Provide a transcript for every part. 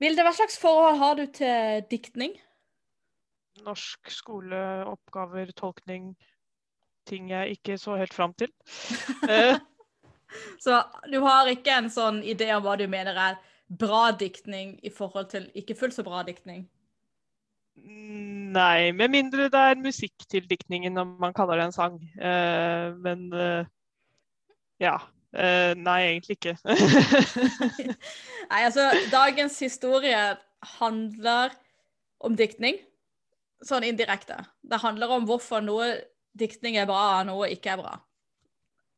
Vilde, hva slags forhold har du til diktning? Norsk skole, oppgaver, tolkning. Ting jeg ikke så helt fram til. Eh, Så du har ikke en sånn idé om hva du mener er bra diktning i forhold til ikke fullt så bra diktning? Nei, med mindre det er musikk til diktningen når man kaller det en sang. Eh, men eh, ja. Eh, nei, egentlig ikke. Nei, altså, dagens historie handler om diktning, sånn indirekte. Det handler om hvorfor noe diktning er bra, og noe ikke er bra.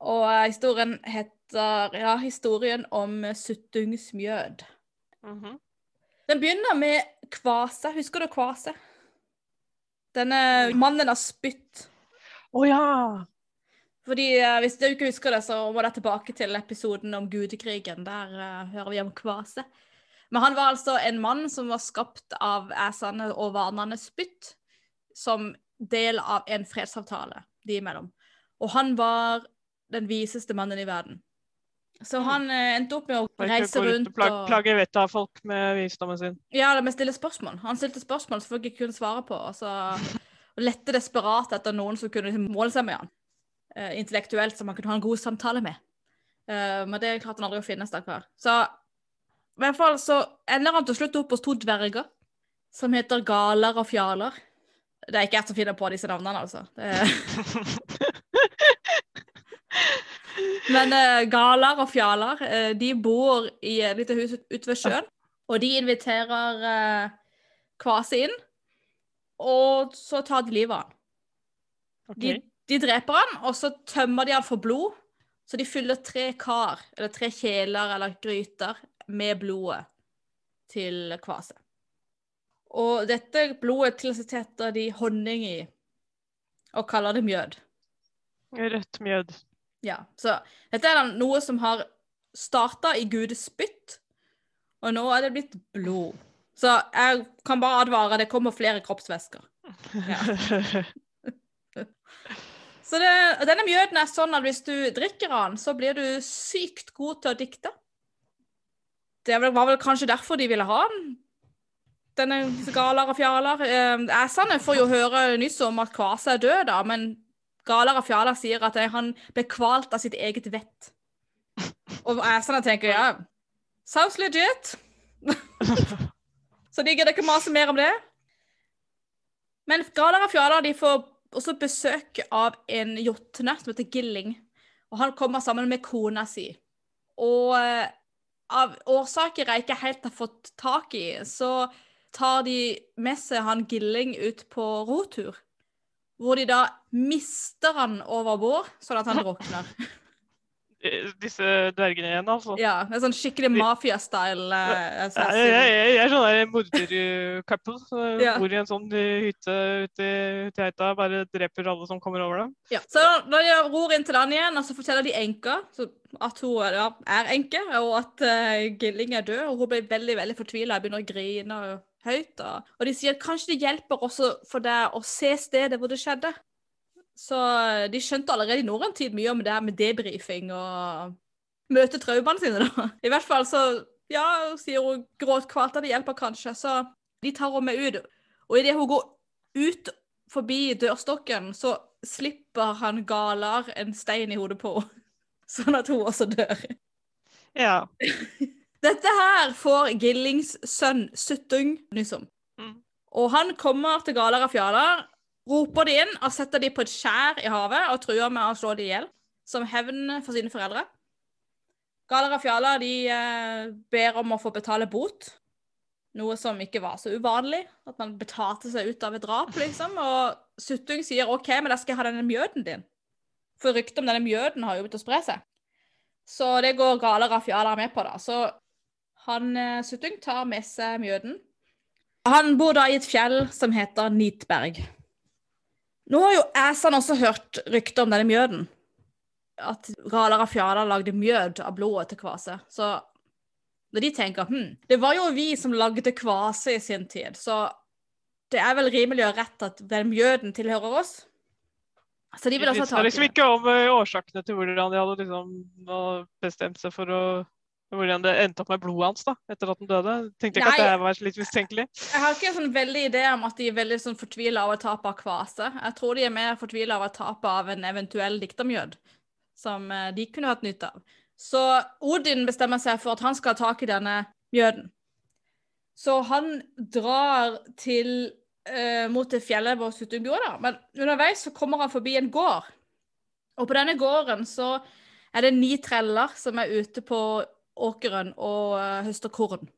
Og uh, historien heter ja, historien om Suttungsmjød'. Mm -hmm. Den begynner med Kvase. Husker du Kvase? Denne mannen av spytt. Å ja! Fordi eh, Hvis du ikke husker det, så må dere tilbake til episoden om gudekrigen. Der eh, hører vi om Kvase. Men han var altså en mann som var skapt av æsene og vanene spytt, som del av en fredsavtale de imellom. Og han var den viseste mannen i verden. Så Mm. han eh, endte opp med å reise rundt og plag, plage vettet av folk med visdommen sin. Ja, det med stille spørsmål. Han stilte spørsmål som folk ikke kunne svare på. Og så og lette desperat etter noen som kunne måle seg med han. Eh, intellektuelt, som man kunne ha en god samtale med. Uh, men det klarte han aldri å finne, stakkar. Så i hvert fall så ender han til slutt opp hos to dverger som heter Galer og Fjaler. Det er ikke jeg som finner på disse navnene, altså. Men uh, Galer og Fjaler uh, de bor i et lite hus ut- ute ved sjøen. Og de inviterer uh, Kvase inn, og så tar de livet av han. Ok. De, de dreper han, og så tømmer de han for blod. Så de fyller tre kar, eller tre kjeler eller gryter, med blodet til Kvase. Og dette blodet tilsetter de honning i, og kaller det mjød. Rødt mjød. Ja, så dette er noe som har starta i Gudes spytt, og nå er det blitt blod. Så jeg kan bare advare, det kommer flere kroppsvæsker. Så det, denne mjøden er sånn at hvis du drikker den, så blir du sykt god til å dikte. Det var vel kanskje derfor de ville ha den. Denne Galar og Fjalar. Eh, Æsene får jo høre nyss om at Kvase er død, da, men Galar og Fjalar sier at han ble kvalt av sitt eget vett. Og æsene tenker ja, sounds legit. Så de gidder ikke mase mer om det. Men Galar og Fjalar de får også besøk av en jotne som heter Gilling. Og han kommer sammen med kona si. Og eh, av årsaker jeg ikke helt har fått tak i, så tar de med seg han Gilling ut på rotur. Hvor de da mister han over bord, sånn at han drukner. Eh, Disse dvergene igjen, altså. Ja, er sånn skikkelig mafia-style. eh, Jeg, jeg, jeg, jeg er sånn der morder-couple som Ja. bor i en sånn eh, hytte ute i heita, bare dreper alle som kommer over dem. Ja. Så når de ror inn til land igjen, og så forteller de enka at hun ja, er enke, og at uh, Gilling er død. Og hun blir veldig veldig fortvila og begynner å grine høyt. Og, og de sier at kanskje det hjelper også for deg å se stedet hvor det skjedde. Så eh, de skjønte allerede i norrøn tid mye om det her med debrifing og møte traumene sine, da. I hvert fall så ja, sier hun gråtkvalt at det hjelper kanskje, så de tar henne med ut. Og idet hun går ut forbi dørstokken, så slipper han Galar en stein i hodet på henne. Sånn at hun også dør. Ja. Dette her får Gillings sønn Suttung nyss om. Mm. Og han kommer til Galar og Fjalar, roper de inn og setter de på et skjær i havet og truer med å slå de i hjel, som hevn for sine foreldre. Galar og Fjalar de eh, ber om å få betale bot, noe som ikke var så uvanlig, at man betalte seg ut av et drap, liksom. Og Suttung sier OK, men da skal jeg ha denne mjøden din. For ryktet om denne mjøden har jo begynt å spre seg. Så det går Gale og Fjalar med på, da. Så han eh, Suttung tar med seg mjøden. Han bor da i et fjell som heter Nitberg. Nå har jo æsene også hørt rykter om denne mjøden. At Galar og Fjalar lagde mjød av blodet til Kvase. Så når de tenker hm, det var jo vi som lagde Kvase i sin tid, så det er vel rimelig og rett at den mjøden tilhører oss. Så de vil også ta tak liksom i det. ikke om eh, årsakene til hvordan de hadde liksom bestemt seg for å hvordan det endte opp med blodet hans da, etter at han døde. Tenkte ikke Nei. at det var litt mistenkelig. Jeg har ikke en sånn veldig idé om at de er veldig sånn fortvila over tapet av kvase. Jeg tror de er mer fortvila over tapet av en eventuell diktermjød, som eh, de kunne hatt nytte av. Så Odin bestemmer seg for at han skal ha tak i denne mjøden. Så han drar til uh, mot det fjellet hvor Suttum bor, da. Men underveis så kommer han forbi en gård. Og på denne gården så er det ni treller som er ute på åkeren og uh, høster korn.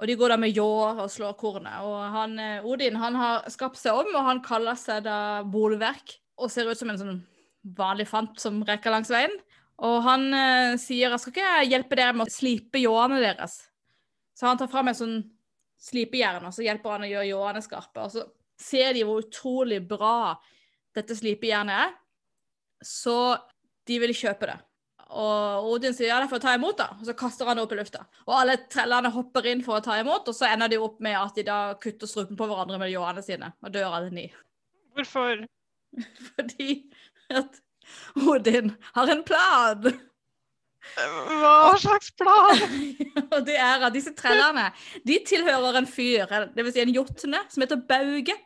Og de går da med ljåer og slår kornet. Og han, eh, Odin han har skapt seg om, og han kaller seg da Bolverk. Og ser ut som en sånn vanlig fant som rekker langs veien. Og han uh, sier jeg skal ikke hjelpe dere med å slipe ljåene deres. Så han tar fram et sånn slipejern, og så hjelper han å gjøre ljåene skarpe. Og så ser de hvor utrolig bra dette slipejernet er. Så de vil kjøpe det. Og Odin sier ja, jeg ta imot, da. Og så kaster han det opp i lufta. Og alle trellene hopper inn for å ta imot, og så ender de opp med at de da kutter strupen på hverandre med ljåene sine. Og dør alle ni. Hvorfor? Fordi at Odin har en plan. Hva slags plan? og det er at disse trellene de tilhører en fyr, dvs. Si en jotne, som heter Bauge.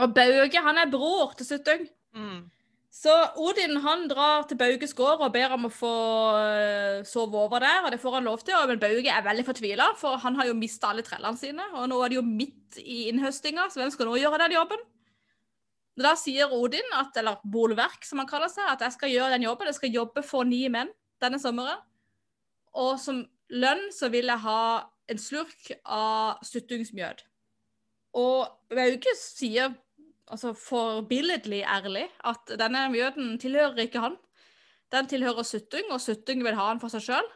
Og Bauge han er bror til Suttung. Mm. Så Odin han drar til Bauges gård og ber om å få øh, sove over der. og Det får han lov til, men Bauge er veldig fortvila, for han har jo mista alle trellene sine. Og nå er de jo midt i innhøstinga, så hvem skal nå gjøre den jobben? Da sier Odin, at, eller Bolverk som han kaller seg, at jeg skal gjøre den jobben. Jeg skal jobbe for ni menn denne sommeren. Og som lønn så vil jeg ha en slurk av suttungsmjød. Og Bauge sier altså forbilledlig ærlig at denne mjøden tilhører ikke han. Den tilhører Suttung, og Suttung vil ha han for seg sjøl.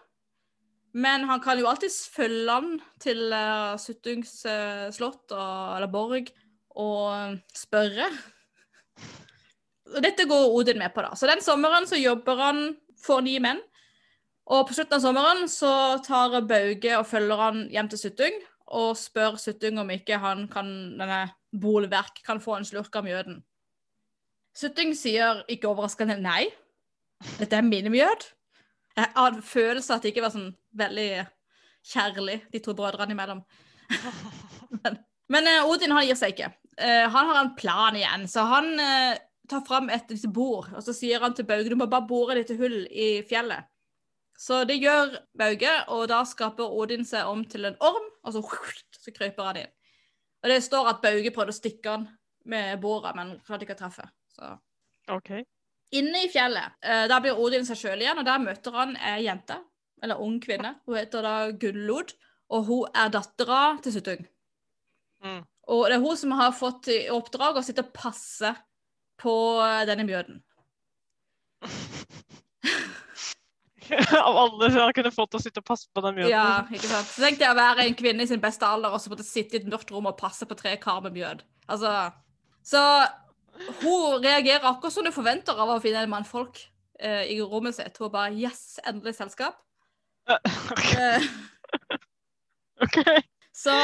Men han kan jo alltids følge han til uh, Suttungs uh, slott og, eller borg og spørre. Og dette går Odin med på, da. Så den sommeren så jobber han for ni menn. Og på slutten av sommeren så tar Bauge og følger han hjem til Suttung og spør Suttung om ikke han kan, denne Bolverk kan få en slurk av mjøden. Sutting sier ikke overraskende nei. Dette er min mjød. Jeg hadde følelse at det ikke var sånn veldig kjærlig, de to brødrene imellom. men men eh, Odin han gir seg ikke. Eh, han har en plan igjen, så han eh, tar fram et lite bord, og så sier han til Bauge du må bare bore et lite hull i fjellet. Så det gjør Bauge, og da skaper Odin seg om til en orm, og så, så kryper han inn. Og det står at Bauge prøvde å stikke han med båra, men klarte ikke å treffe. Så. Okay. Inne i fjellet, eh, der blir Odin seg sjøl igjen, og der møter han ei jente, eller ung kvinne. Hun heter da Gunnlod, og hun er dattera til Suttung. Mm. Og det er hun som har fått i oppdrag å sitte og passe på eh, denne mjøden. Av alle som kunne fått til å sitte og passe på den mjøden. Ja, ikke sant? Så tenkte jeg å være en kvinne i sin beste alder og så måtte sitte i et mørkt rom og passe på tre kar med mjød. Altså, så hun reagerer akkurat som du forventer av å finne en mannfolk eh, i rommet sitt. Hun bare Yes, endelig selskap. OK. Eh, okay. så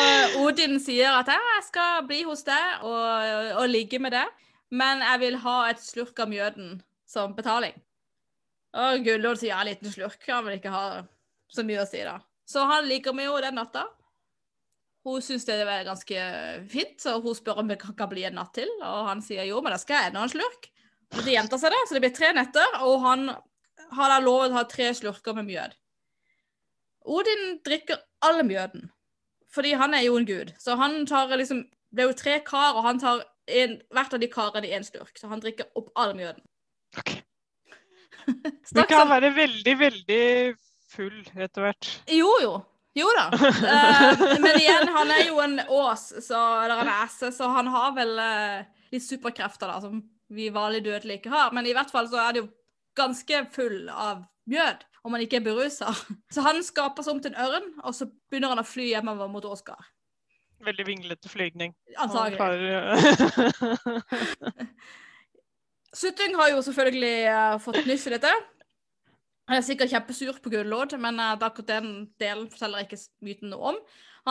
Odin sier at jeg skal bli hos deg og, og ligge med deg, men jeg vil ha et slurk av mjøden som betaling. Og Gullod sier ja, en liten slurk, han vil ikke ha så mye å si, da. Så han liker meg jo den natta. Hun syns det er ganske fint, så hun spør om det kan bli en natt til. Og han sier jo, men da skal jeg enda en slurk. Og det gjentar seg, det, så det blir tre netter, og han har da til å ha tre slurker med mjød. Odin drikker all mjøden, fordi han er jo en gud. Så han tar liksom Det er jo tre kar, og han tar en, hvert av de karene i én slurk. Så han drikker opp all mjøden. Ok. Du kan være veldig, veldig full etter hvert. Jo, jo. Jo da. Eh, men igjen, han er jo en ås, så, eller en esse, så han har vel eh, litt superkrefter da, som vi vanlig dødelige ikke har. Men i hvert fall så er det jo ganske full av mjød, om han ikke er berusa. Så han skaper seg om til en ørn, og så begynner han å fly hjemover mot Åsgard. Veldig vinglete flygning. Antagelig. Suttung har jo selvfølgelig uh, fått nyss i dette. Han er sikkert kjempesur på Gunnlod, men uh, akkurat den delen forteller ikke myten noe om.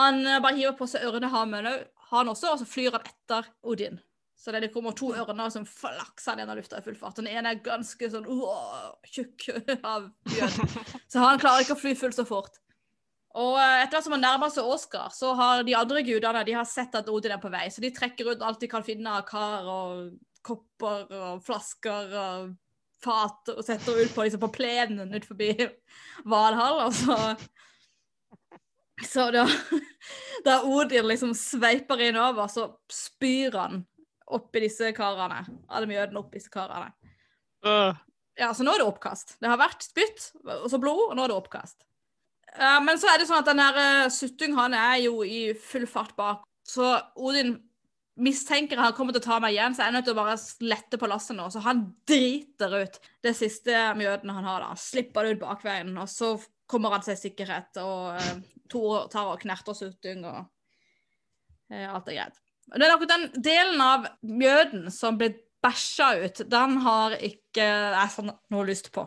Han uh, bare hiver på seg ørnehammen han også, og så flyr han etter Odin. Så det kommer to ørner som flakser gjennom lufta i full fart. Den ene er ganske sånn uh, tjukk av bjørn. Så han klarer ikke å fly fullt så fort. Og eh, etter hvert som han nærmer seg Oscar, så har de andre gudene de har sett at Odin er på vei, så de trekker ut alt de kan finne av kar og kopper og flasker og fat og setter ut på, liksom, på plenen ut forbi Valhall, og så Så da, da Odin liksom sveiper innover, så spyr han oppi disse karene. Alle mjødene oppi disse karene. Øh. Ja, så nå er det oppkast. Det har vært spytt, og så blod, og nå er det oppkast. Eh, men så er det sånn at den der uh, Suttung han er jo i full fart bak. Så Odin mistenker han kommer til å ta meg igjen, så jeg er nødt til å bare lette på lasset nå. Så han driter ut det siste mjøden han har, da. Slipper det ut bakveien. Og så kommer han seg i sikkerhet, og uh, Thor tar og knerter Suttung, og uh, alt er greit. Det er akkurat den delen av mjøden som blir bæsja ut, den har ikke jeg sånn noe lyst på.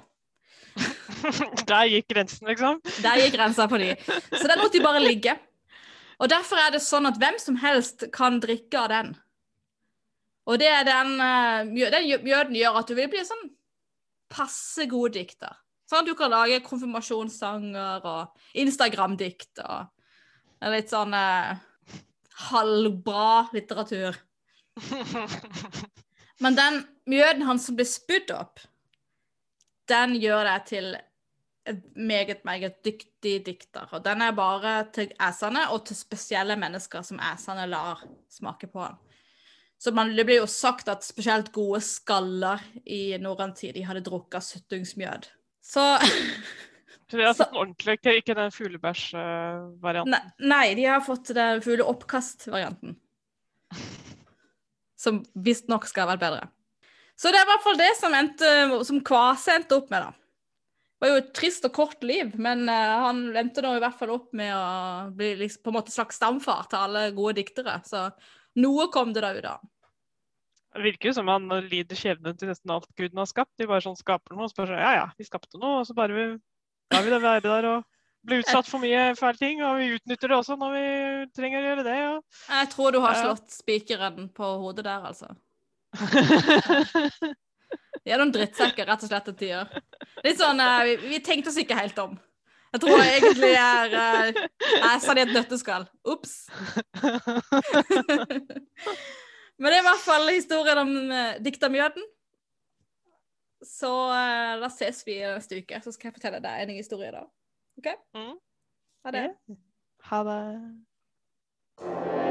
Der gikk grensen, liksom. Der gikk grensa på de. Så den måtte de bare ligge. Og derfor er det sånn at hvem som helst kan drikke av den. Og det er den, uh, den mjøden gjør at du vil bli sånn passe god dikter. Sånn at du kan lage konfirmasjonssanger og Instagram-dikt og litt sånn eh, halvbra litteratur. Men den mjøden hans som blir spydd opp, den gjør deg til meget, meget dyktig dikter. Og den er bare til æsene og til spesielle mennesker som æsene lar smake på den. Så man, Det blir jo sagt at spesielt gode skaller i norrøn tid de hadde drukket suttungsmjød. Så Så de har fått den ordentlige, ikke den fuglebæsjvarianten? Nei, nei, de har fått den fugleoppkastvarianten. Som visstnok skal være bedre. Så det er i hvert fall det som, endte, som Kvase endte opp med, da. Var jo et trist og kort liv, men uh, han endte nå i hvert fall opp med å bli liksom, på en måte slags stamfar til alle gode diktere. Så noe kom det da ut av. Det virker jo som han lider skjebnen til nesten alt guden har skapt. De bare sånn skaper noe, og spør sånn Ja ja, vi skapte noe, og så bare lar vi det være der og blir utsatt for mye fæle ting. Og vi utnytter det også når vi trenger å gjøre det. Ja. Jeg tror du har slått spikeren på hodet der, altså. De er noen drittsekker, rett og slett, til tider. Litt sånn uh, vi, vi, tenkte oss ikke helt om. Jeg tror jeg egentlig er uh, Jeg sa det i et nøtteskall. Ops. Men det er i hvert fall historien om uh, diktermjøden. Så uh, da ses vi neste uke, så skal jeg fortelle deg en historie da. OK? Mm. Ha det. Ha det.